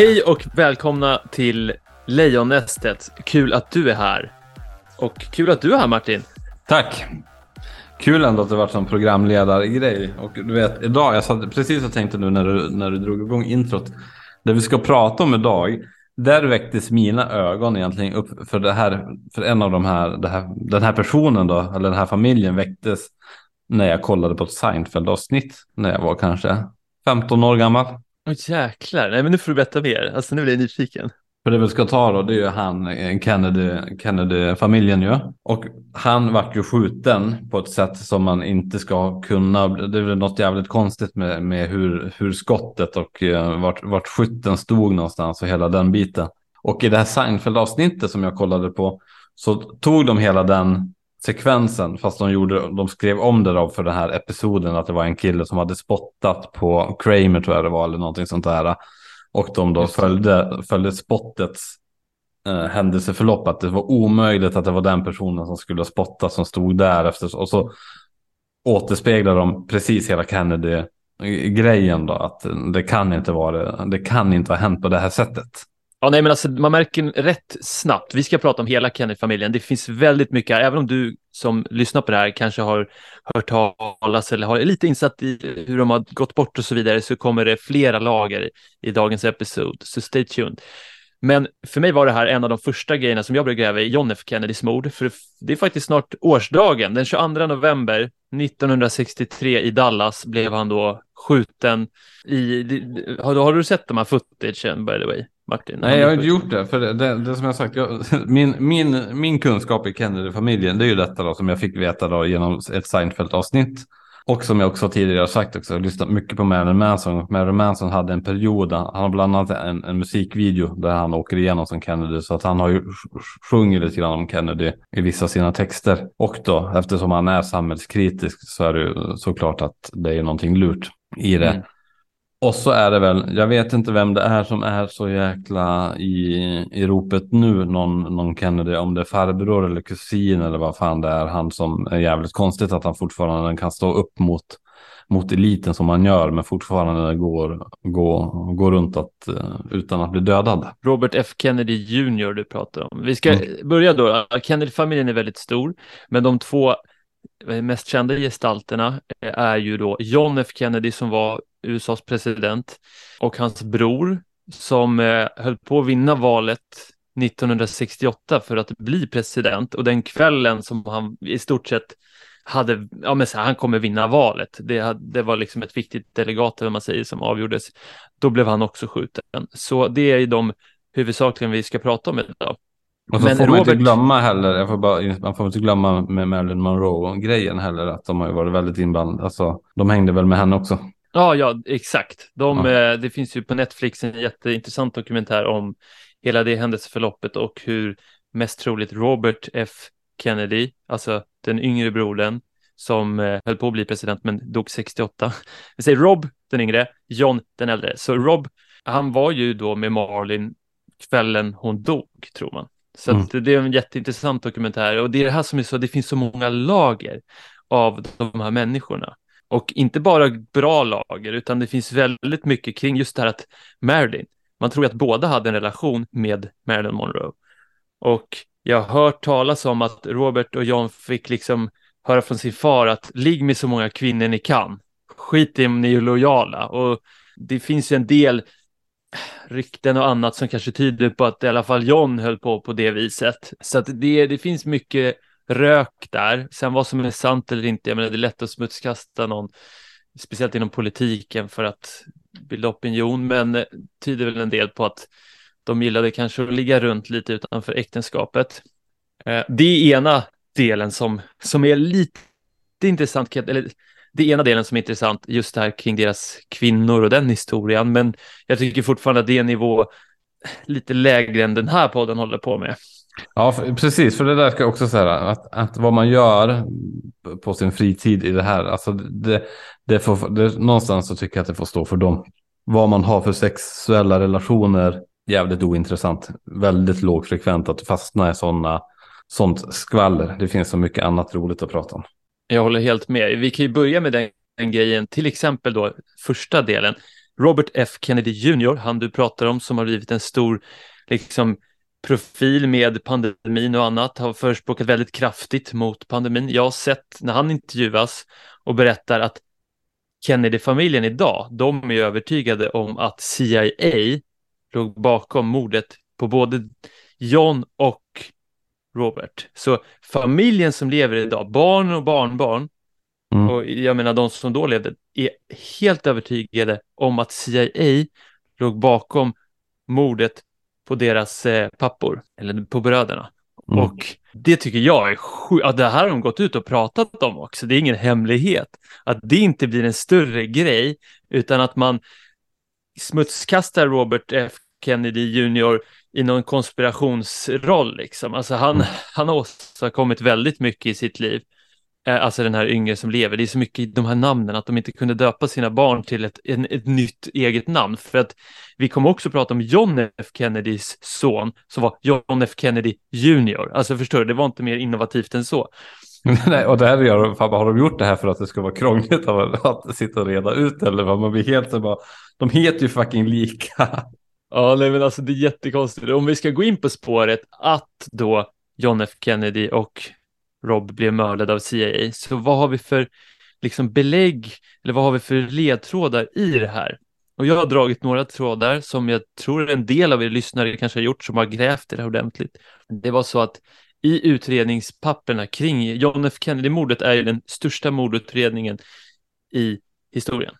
Hej och välkomna till Lejonnästet. Kul att du är här. Och kul att du är här Martin. Tack. Kul ändå att det varit som programledargrej. Och du vet, idag, jag satt precis och tänkte nu när du, när du drog igång introt. Det vi ska prata om idag, där väcktes mina ögon egentligen upp för det här, för en av de här, här den här personen då, eller den här familjen väcktes när jag kollade på ett Seinfeld-avsnitt när jag var kanske 15 år gammal. Åh jäklar, nej men nu får du berätta mer. Alltså nu blir jag nyfiken. För det vi ska ta då, det är ju han, Kennedy, Kennedy-familjen ju. Och han vart ju skjuten på ett sätt som man inte ska kunna. Det är väl något jävligt konstigt med, med hur, hur skottet och eh, vart, vart skytten stod någonstans och hela den biten. Och i det här Seinfeld-avsnittet som jag kollade på så tog de hela den sekvensen, fast de, gjorde, de skrev om det då för den här episoden, att det var en kille som hade spottat på Kramer tror jag det var, eller någonting sånt där. Och de då följde, följde spottets eh, händelseförlopp, att det var omöjligt att det var den personen som skulle spotta som stod där efter. Och så återspeglar de precis hela Kennedy-grejen då, att det kan inte vara det kan inte ha hänt på det här sättet. Ja, nej, men alltså, man märker rätt snabbt. Vi ska prata om hela Kennedy-familjen. Det finns väldigt mycket även om du som lyssnar på det här kanske har hört talas eller har lite insatt i hur de har gått bort och så vidare, så kommer det flera lager i dagens episod. Så stay tuned. Men för mig var det här en av de första grejerna som jag började gräva i John F Kennedys mord, för det är faktiskt snart årsdagen. Den 22 november 1963 i Dallas blev han då skjuten i... Har, har du sett de här footagen by the way? Martin? Nej, jag har inte gjort det. För det, det, det som jag sagt, jag, min, min, min kunskap i Kennedy-familjen, det är ju detta då som jag fick veta då genom ett Seinfeld-avsnitt. Och som jag också tidigare har sagt också, jag har lyssnat mycket på Marilyn Manson. Marilyn Manson hade en period, han har bland annat en, en musikvideo där han åker igenom som Kennedy. Så att han har ju sjungit lite grann om Kennedy i vissa av sina texter. Och då, eftersom han är samhällskritisk så är det ju såklart att det är någonting lurt i det. Mm. Och så är det väl, jag vet inte vem det är som är så jäkla i, i ropet nu, någon, någon Kennedy, om det är farbror eller kusin eller vad fan det är, han som är jävligt konstigt att han fortfarande kan stå upp mot, mot eliten som han gör, men fortfarande går, går, går runt att, eh, utan att bli dödad. Robert F Kennedy Jr. du pratar om. Vi ska mm. börja då, Kennedy-familjen är väldigt stor, men de två mest kända gestalterna är ju då John F Kennedy som var USAs president och hans bror som eh, höll på att vinna valet 1968 för att bli president och den kvällen som han i stort sett hade, ja men så här, han kommer vinna valet. Det, det var liksom ett viktigt delegat, vad man säger, som avgjordes. Då blev han också skjuten. Så det är de huvudsakligen vi ska prata om idag. Och så men får man Robert... inte glömma heller, jag får bara, man får inte glömma med Marilyn Monroe-grejen heller, att de har ju varit väldigt inblandade. Alltså, de hängde väl med henne också. Ja, ja, exakt. De, ja. Eh, det finns ju på Netflix en jätteintressant dokumentär om hela det händelseförloppet och hur mest troligt Robert F Kennedy, alltså den yngre brodern som eh, höll på att bli president men dog 68. Vi säger Rob den yngre, John den äldre. Så Rob, han var ju då med Marlin kvällen hon dog, tror man. Så mm. det är en jätteintressant dokumentär och det är det här som är så, det finns så många lager av de här människorna. Och inte bara bra lager, utan det finns väldigt mycket kring just det här att Marilyn, man tror att båda hade en relation med Marilyn Monroe. Och jag har hört talas om att Robert och John fick liksom höra från sin far att ligg med så många kvinnor ni kan. Skit i om ni är lojala. Och det finns ju en del rykten och annat som kanske tyder på att i alla fall John höll på på det viset. Så att det, det finns mycket rök där. Sen vad som är sant eller inte, jag menar det är lätt att smutskasta någon, speciellt inom politiken för att bilda opinion, men tyder väl en del på att de gillade kanske att ligga runt lite utanför äktenskapet. Eh, det är ena delen som, som är lite intressant, eller det är ena delen som är intressant, just det här kring deras kvinnor och den historien, men jag tycker fortfarande att det är en nivå lite lägre än den här podden håller på med. Ja, för, precis. För det där ska jag också säga att, att vad man gör på sin fritid i det här, alltså det, det får, det, någonstans så tycker jag att det får stå för dem. Vad man har för sexuella relationer, jävligt ointressant. Väldigt lågfrekvent att fastna i sådana, sånt skvaller. Det finns så mycket annat roligt att prata om. Jag håller helt med. Vi kan ju börja med den, den grejen, till exempel då första delen. Robert F Kennedy Jr, han du pratar om som har blivit en stor liksom profil med pandemin och annat, har förespråkat väldigt kraftigt mot pandemin. Jag har sett när han intervjuas och berättar att Kennedy-familjen idag, de är övertygade om att CIA låg bakom mordet på både John och Robert. Så familjen som lever idag, barn och barnbarn, mm. och jag menar de som då levde, är helt övertygade om att CIA låg bakom mordet på deras eh, pappor, eller på bröderna. Mm. Och det tycker jag är sjukt, ja, det här har de gått ut och pratat om också, det är ingen hemlighet. Att det inte blir en större grej, utan att man smutskastar Robert F Kennedy Jr i någon konspirationsroll liksom. Alltså han, mm. han har åstadkommit väldigt mycket i sitt liv. Eh, alltså den här yngre som lever. Det är så mycket i de här namnen att de inte kunde döpa sina barn till ett, en, ett nytt eget namn. För att vi kommer också prata om John F Kennedys son som var John F Kennedy Jr. Alltså förstår du, det var inte mer innovativt än så. Nej, och det här gör, har de gjort det här för att det ska vara krångligt att sitta och reda ut eller vad man blir helt så bara, de heter ju fucking lika. Ja, nej, men alltså det är jättekonstigt. Om vi ska gå in på spåret att då John F Kennedy och Rob blev mördad av CIA, så vad har vi för liksom belägg eller vad har vi för ledtrådar i det här? Och jag har dragit några trådar som jag tror en del av er lyssnare kanske har gjort som har grävt i det här ordentligt. Det var så att i utredningspapperna kring John F Kennedy-mordet är ju den största mordutredningen i historien.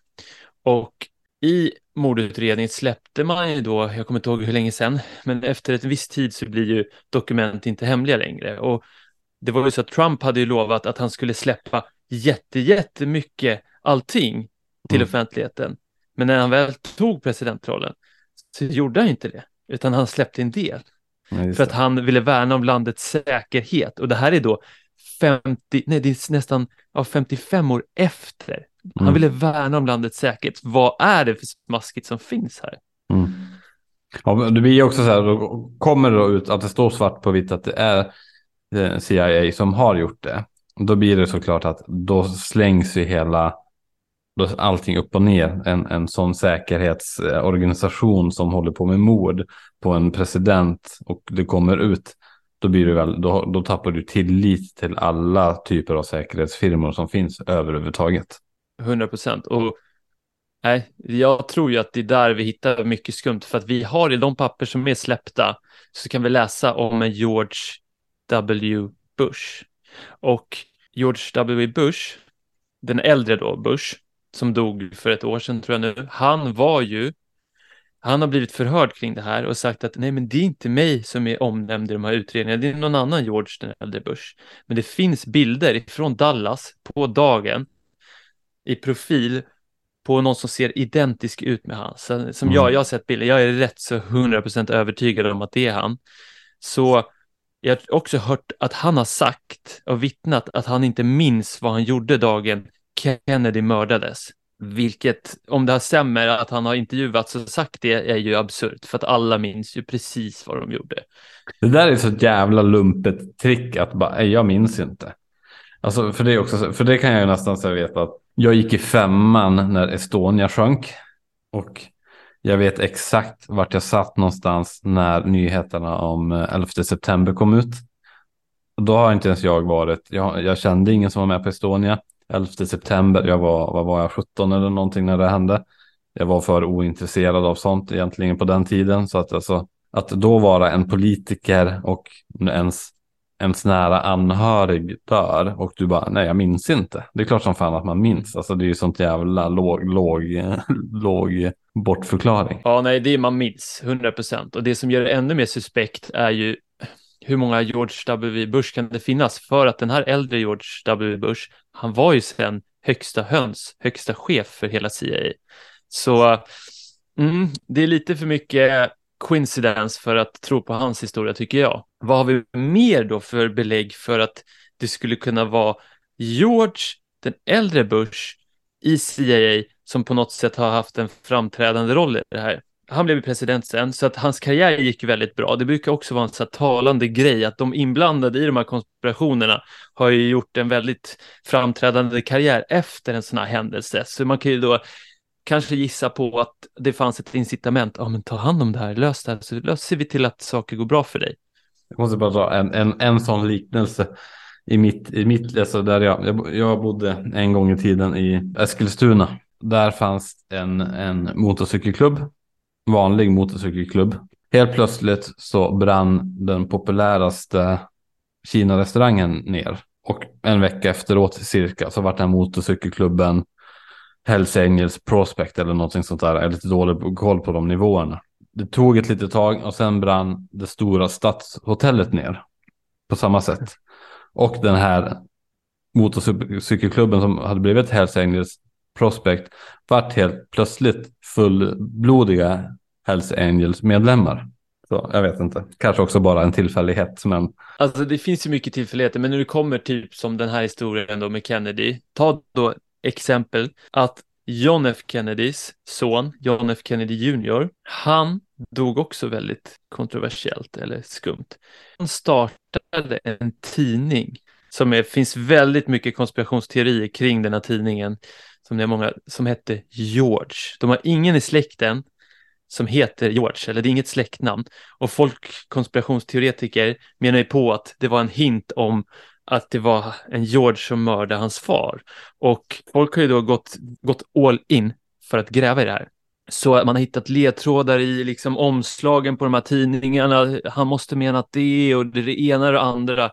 Och i mordutredningen släppte man ju då, jag kommer inte ihåg hur länge sedan, men efter ett visst tid så blir ju dokument inte hemliga längre. Och det var ju så att Trump hade ju lovat att han skulle släppa jätte, jättemycket allting till mm. offentligheten. Men när han väl tog presidentrollen så gjorde han inte det, utan han släppte en del. Ja, för att han ville värna om landets säkerhet. Och det här är då 50, nej det är nästan ja, 55 år efter han mm. ville värna om landets säkerhet. Vad är det för smaskigt som finns här? Mm. Ja, det blir också så här, då kommer det då ut att det står svart på vitt att det är Eh, CIA som har gjort det. Då blir det såklart att då slängs ju hela, då allting upp och ner. En, en sån säkerhetsorganisation som håller på med mord på en president och det kommer ut. Då, blir det väl, då, då tappar du tillit till alla typer av säkerhetsfirmor som finns överhuvudtaget. 100 procent. Och nej, jag tror ju att det är där vi hittar mycket skumt, för att vi har i de papper som är släppta så kan vi läsa om en George W. Bush. Och George W. Bush, den äldre då, Bush, som dog för ett år sedan tror jag nu, han var ju han har blivit förhörd kring det här och sagt att nej, men det är inte mig som är omnämnd i de här utredningarna, det är någon annan George den äldre Bush. Men det finns bilder från Dallas på dagen i profil på någon som ser identisk ut med han. Så, som mm. jag, jag har sett bilder, jag är rätt så 100% övertygad om att det är han. Så jag har också hört att han har sagt och vittnat att han inte minns vad han gjorde dagen Kennedy mördades. Vilket, om det här stämmer att han har intervjuats och sagt det, är ju absurt. För att alla minns ju precis vad de gjorde. Det där är så jävla lumpet trick att bara, jag minns inte. Alltså för det, också, för det kan jag ju nästan säga veta att jag gick i femman när Estonia sjönk. Och jag vet exakt vart jag satt någonstans när nyheterna om eh, 11 september kom ut. Då har inte ens jag varit, jag, jag kände ingen som var med på Estonia. 11 september, jag var, vad var jag, 17 eller någonting när det hände. Jag var för ointresserad av sånt egentligen på den tiden. Så att, alltså, att då vara en politiker och ens ens nära anhörig dör och du bara, nej jag minns inte. Det är klart som fan att man minns. Alltså det är ju sånt jävla låg, låg, låg bortförklaring. Ja, nej, det är man minns, 100 procent. Och det som gör det ännu mer suspekt är ju hur många George W. Bush kan det finnas? För att den här äldre George W. Bush, han var ju sen högsta höns, högsta chef för hela CIA. Så mm, det är lite för mycket coincidence för att tro på hans historia tycker jag. Vad har vi mer då för belägg för att det skulle kunna vara George, den äldre Bush, i CIA som på något sätt har haft en framträdande roll i det här. Han blev president sen, så att hans karriär gick väldigt bra. Det brukar också vara en så talande grej att de inblandade i de här konspirationerna har ju gjort en väldigt framträdande karriär efter en sån här händelse. Så man kan ju då kanske gissa på att det fanns ett incitament. Ja, men ta hand om det här, lös det här, så löser vi till att saker går bra för dig. Jag måste bara dra en, en, en sån liknelse i mitt, i mitt alltså där jag, jag, jag bodde en gång i tiden i Eskilstuna. Där fanns en, en motorcykelklubb, vanlig motorcykelklubb. Helt plötsligt så brann den populäraste Kina-restaurangen ner. Och en vecka efteråt cirka så vart den motorcykelklubben Hells Angels Prospect eller någonting sånt där. Jag är lite dålig koll på de nivåerna. Det tog ett litet tag och sen brann det stora stadshotellet ner. På samma sätt. Och den här motorcykelklubben som hade blivit Hells Angels Prospect vart helt plötsligt fullblodiga Hells Angels medlemmar. Så jag vet inte, kanske också bara en tillfällighet. Men... Alltså det finns ju mycket tillfälligheter, men när du kommer typ som den här historien då med Kennedy, ta då exempel att John F Kennedys son, John F Kennedy Jr, han dog också väldigt kontroversiellt eller skumt. Han startade en tidning som är, finns väldigt mycket konspirationsteorier kring den här tidningen som det är många som hette George. De har ingen i släkten som heter George, eller det är inget släktnamn. Och folk, konspirationsteoretiker, menar ju på att det var en hint om att det var en George som mördade hans far. Och folk har ju då gått, gått all in för att gräva i det här. Så man har hittat ledtrådar i liksom omslagen på de här tidningarna. Han måste mena att det och det, är det ena och det andra.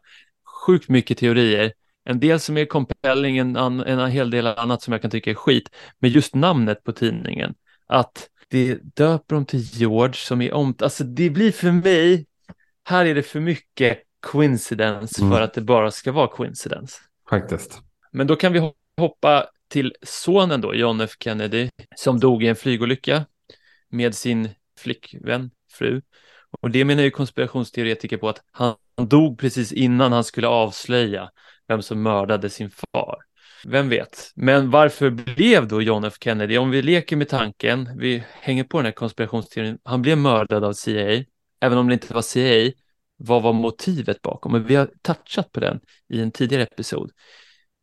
Sjukt mycket teorier. En del som är compelling, en, en hel del annat som jag kan tycka är skit. Men just namnet på tidningen, att det döper de till George som är om... Alltså det blir för mig, här är det för mycket coincidence mm. för att det bara ska vara coincidence. Faktiskt. Men då kan vi hoppa till sonen då, John F Kennedy, som dog i en flygolycka med sin flickvän, fru. Och det menar ju konspirationsteoretiker på att han dog precis innan han skulle avslöja vem som mördade sin far. Vem vet? Men varför blev då John F Kennedy, om vi leker med tanken, vi hänger på den här konspirationsteorin, han blev mördad av CIA, även om det inte var CIA, vad var motivet bakom? Men vi har touchat på den i en tidigare episod.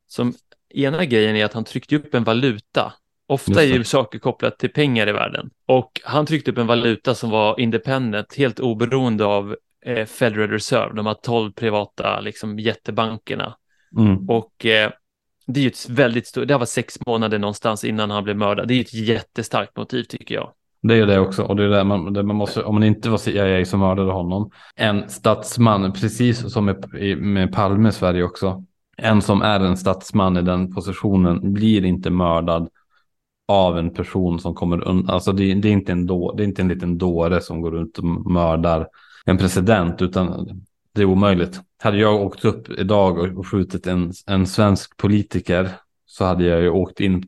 Som ena grejen är att han tryckte upp en valuta. Ofta är ju saker kopplat till pengar i världen. Och han tryckte upp en valuta som var independent, helt oberoende av eh, Federal Reserve, de här tolv privata liksom, jättebankerna. Mm. Och eh, det är ju ett väldigt stort, det var sex månader någonstans innan han blev mördad. Det är ju ett jättestarkt motiv tycker jag. Det är det också. Och det är det man, det man måste, om man inte var CIA som mördade honom. En statsman, precis som med, med Palme i Sverige också. En som är en statsman i den positionen blir inte mördad av en person som kommer undan. Alltså det, det, är inte en då, det är inte en liten dåre som går runt och mördar en president, utan det är omöjligt. Hade jag åkt upp idag och skjutit en, en svensk politiker så hade jag ju åkt in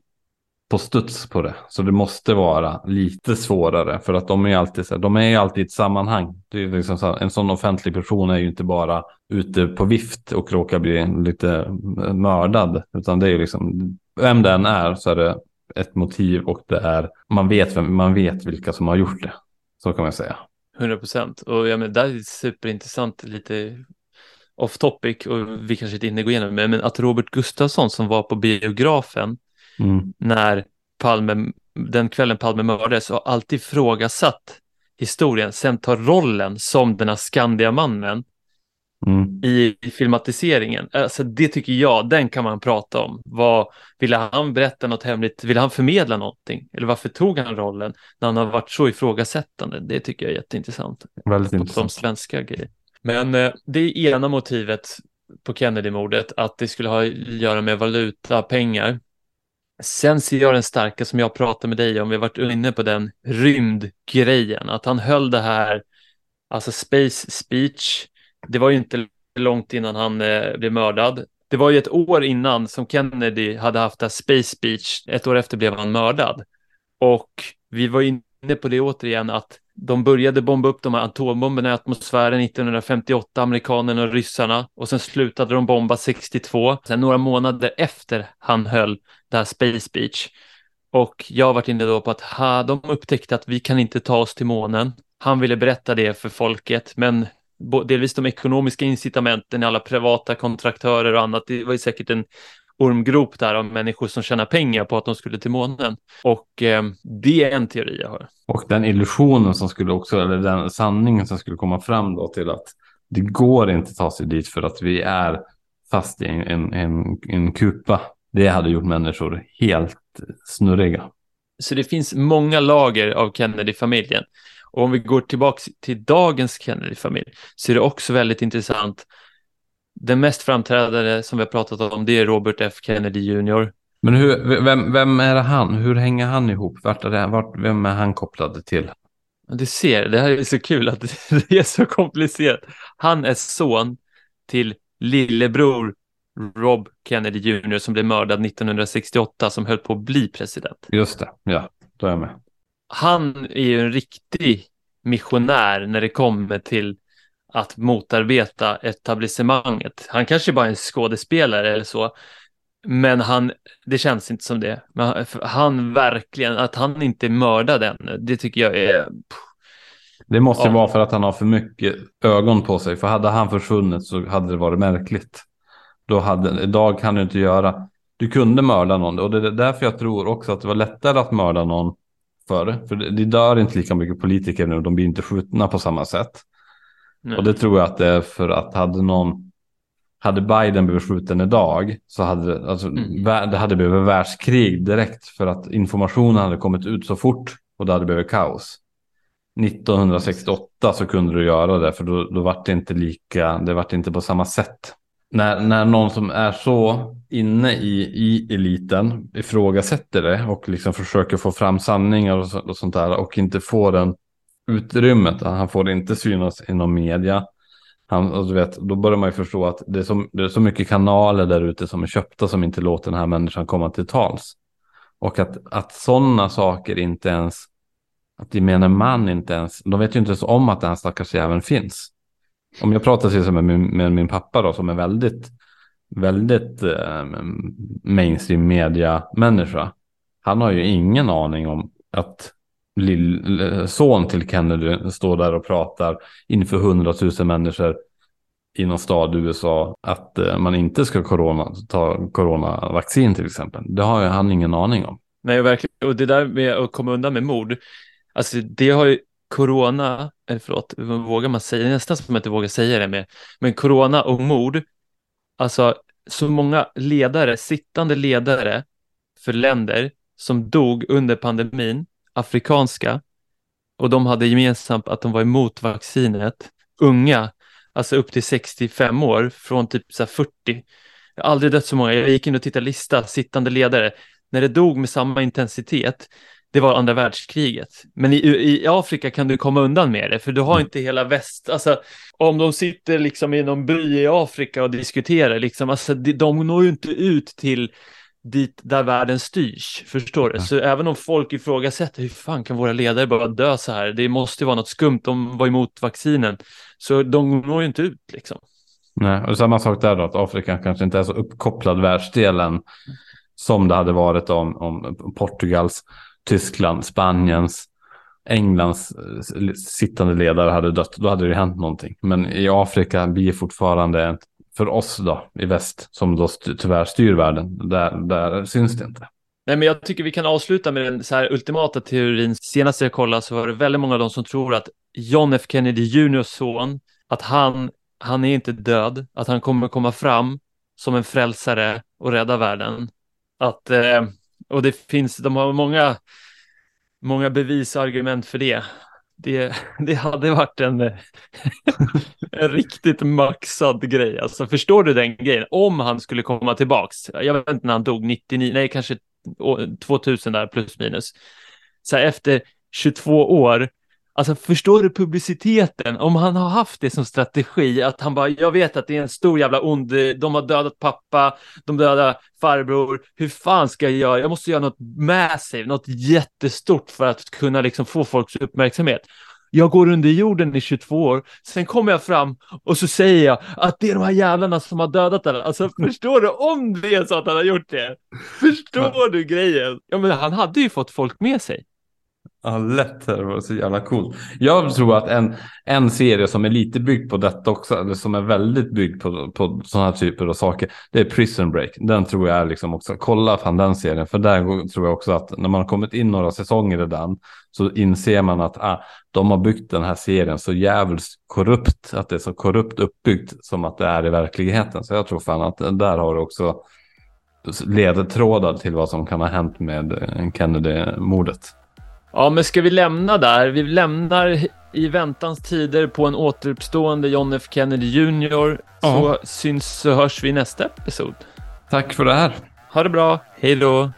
på studs på det. Så det måste vara lite svårare för att de är alltid så här, de är alltid i ett sammanhang. Det är liksom så, en sån offentlig person är ju inte bara ute på vift och råkar bli lite mördad, utan det är ju liksom vem det än är så är det ett motiv och det är man vet vem man vet vilka som har gjort det. Så kan man säga. 100 procent och ja, men det är superintressant lite off topic och vi kanske inte hinner gå igenom det, men att Robert Gustafsson som var på biografen mm. när Palme, den kvällen Palme mördades och alltid frågasatt historien, sen tar rollen som den här Skandiamannen mm. i, i filmatiseringen. Alltså det tycker jag, den kan man prata om. Vad, ville han berätta något hemligt? Ville han förmedla någonting? Eller varför tog han rollen när han har varit så ifrågasättande? Det tycker jag är jätteintressant. Väldigt intressant. Som svenska grejer. Men eh, det ena motivet på Kennedy-mordet, att det skulle ha att göra med valuta, pengar. Sen ser jag den starka som jag pratade med dig om, vi har varit inne på den rymdgrejen, att han höll det här, alltså space speech, det var ju inte långt innan han eh, blev mördad. Det var ju ett år innan som Kennedy hade haft det här space speech, ett år efter blev han mördad. Och vi var inne på det återigen att de började bomba upp de här atombomberna i atmosfären 1958, amerikanerna och ryssarna. Och sen slutade de bomba 62. Sen några månader efter han höll det här Space Beach. Och jag har varit inne då på att ha, de upptäckte att vi kan inte ta oss till månen. Han ville berätta det för folket, men delvis de ekonomiska incitamenten i alla privata kontraktörer och annat. Det var ju säkert en ormgrop där av människor som tjänar pengar på att de skulle till månen. Och eh, det är en teori jag har. Och den illusionen som skulle också, eller den sanningen som skulle komma fram då till att det går inte att ta sig dit för att vi är fast i en, en, en, en kupa. Det hade gjort människor helt snurriga. Så det finns många lager av Kennedy-familjen. Och om vi går tillbaka till dagens Kennedy-familj så är det också väldigt intressant. Den mest framträdande som vi har pratat om det är Robert F Kennedy Jr. Men hur, vem, vem är han? Hur hänger han ihop? Vart är det, vart, vem är han kopplad till? Du ser, det här är så kul att det är så komplicerat. Han är son till lillebror Rob Kennedy Jr som blev mördad 1968 som höll på att bli president. Just det, ja, då är jag med. Han är ju en riktig missionär när det kommer till att motarbeta etablissemanget. Han kanske bara är en skådespelare eller så, men han, det känns inte som det. Men han verkligen, att han inte mördade ännu, det tycker jag är... Det måste ja. vara för att han har för mycket ögon på sig. För hade han försvunnit så hade det varit märkligt. Då hade, idag kan du inte göra, du kunde mörda någon. Och det är därför jag tror också att det var lättare att mörda någon förr. För det dör inte lika mycket politiker nu, de blir inte skjutna på samma sätt. Nej. Och det tror jag att det är för att hade någon hade Biden blivit skjuten idag så hade alltså, mm. det hade blivit världskrig direkt för att informationen hade kommit ut så fort och det hade blivit kaos. 1968 så kunde du göra det för då, då var det inte lika, det var inte på samma sätt. När, när någon som är så inne i, i eliten ifrågasätter det och liksom försöker få fram sanningar och, så, och sånt där och inte får den utrymmet, han får inte synas inom media han, och du vet, då börjar man ju förstå att det är, så, det är så mycket kanaler där ute som är köpta som inte låter den här människan komma till tals. Och att, att sådana saker inte ens, att gemene man inte ens, de vet ju inte ens om att den här stackars jäveln finns. Om jag pratar till exempel med, med min pappa då som är väldigt, väldigt eh, mainstream media människa. Han har ju ingen aning om att lill, son till Kennedy står där och pratar inför hundratusen människor i någon stad i USA att eh, man inte ska corona, ta coronavaccin till exempel. Det har ju han ingen aning om. Nej, verkligen. Och det där med att komma undan med mord, alltså det har ju corona, eller förlåt, vågar man säga, nästan som att inte vågar säga det med, men corona och mord, alltså så många ledare, sittande ledare för länder som dog under pandemin afrikanska och de hade gemensamt att de var emot vaccinet. Unga, alltså upp till 65 år, från typ så 40. Jag har aldrig dött så många. Jag gick in och tittade lista, sittande ledare. När det dog med samma intensitet, det var andra världskriget. Men i, i Afrika kan du komma undan med det, för du har inte hela väst, alltså om de sitter liksom i någon by i Afrika och diskuterar, liksom, alltså de, de når ju inte ut till dit där världen styrs, förstår du? Så även om folk ifrågasätter hur fan kan våra ledare bara dö så här? Det måste vara något skumt, de var emot vaccinen. Så de når ju inte ut liksom. Nej, och samma sak där då, att Afrika kanske inte är så uppkopplad världsdelen som det hade varit om, om Portugals, Tyskland, Spaniens, Englands eh, sittande ledare hade dött. Då hade det hänt någonting. Men i Afrika blir fortfarande ett för oss då i väst som då tyvärr styr världen. Där, där syns det inte. Nej, men jag tycker vi kan avsluta med den så här ultimata teorin. Senast jag kollade så var det väldigt många av dem som tror att John F Kennedy Juniors son, att han, han är inte död, att han kommer komma fram som en frälsare och rädda världen. Att, eh, och det finns, de har många, många bevis och argument för det det, det hade varit en, eh, en riktigt maxad grej. Alltså förstår du den grejen? Om han skulle komma tillbaks, jag vet inte när han dog, 99, nej kanske 2000 där plus minus. Så här, efter 22 år Alltså förstår du publiciteten? Om han har haft det som strategi, att han bara, jag vet att det är en stor jävla ond, de har dödat pappa, de dödar farbror, hur fan ska jag göra? Jag måste göra något massive, något jättestort för att kunna liksom få folks uppmärksamhet. Jag går under jorden i 22 år, sen kommer jag fram och så säger jag att det är de här jävlarna som har dödat den. Alltså förstår du om det är så att han har gjort det? Förstår du grejen? Ja men han hade ju fått folk med sig. Ja, lätt. Det var så jävla coolt. Jag tror att en, en serie som är lite byggd på detta också, eller som är väldigt byggd på, på sådana här typer av saker, det är Prison Break. Den tror jag är liksom också, kolla fan den serien, för där tror jag också att när man har kommit in några säsonger i den så inser man att ah, de har byggt den här serien så jävligt korrupt, att det är så korrupt uppbyggt som att det är i verkligheten. Så jag tror fan att där har du också ledtrådar till vad som kan ha hänt med eh, Kennedy-mordet. Ja, men ska vi lämna där? Vi lämnar i väntans tider på en återuppstående John F Kennedy Jr. Så syns så hörs vi i nästa episod. Tack för det här. Ha det bra. Hej då.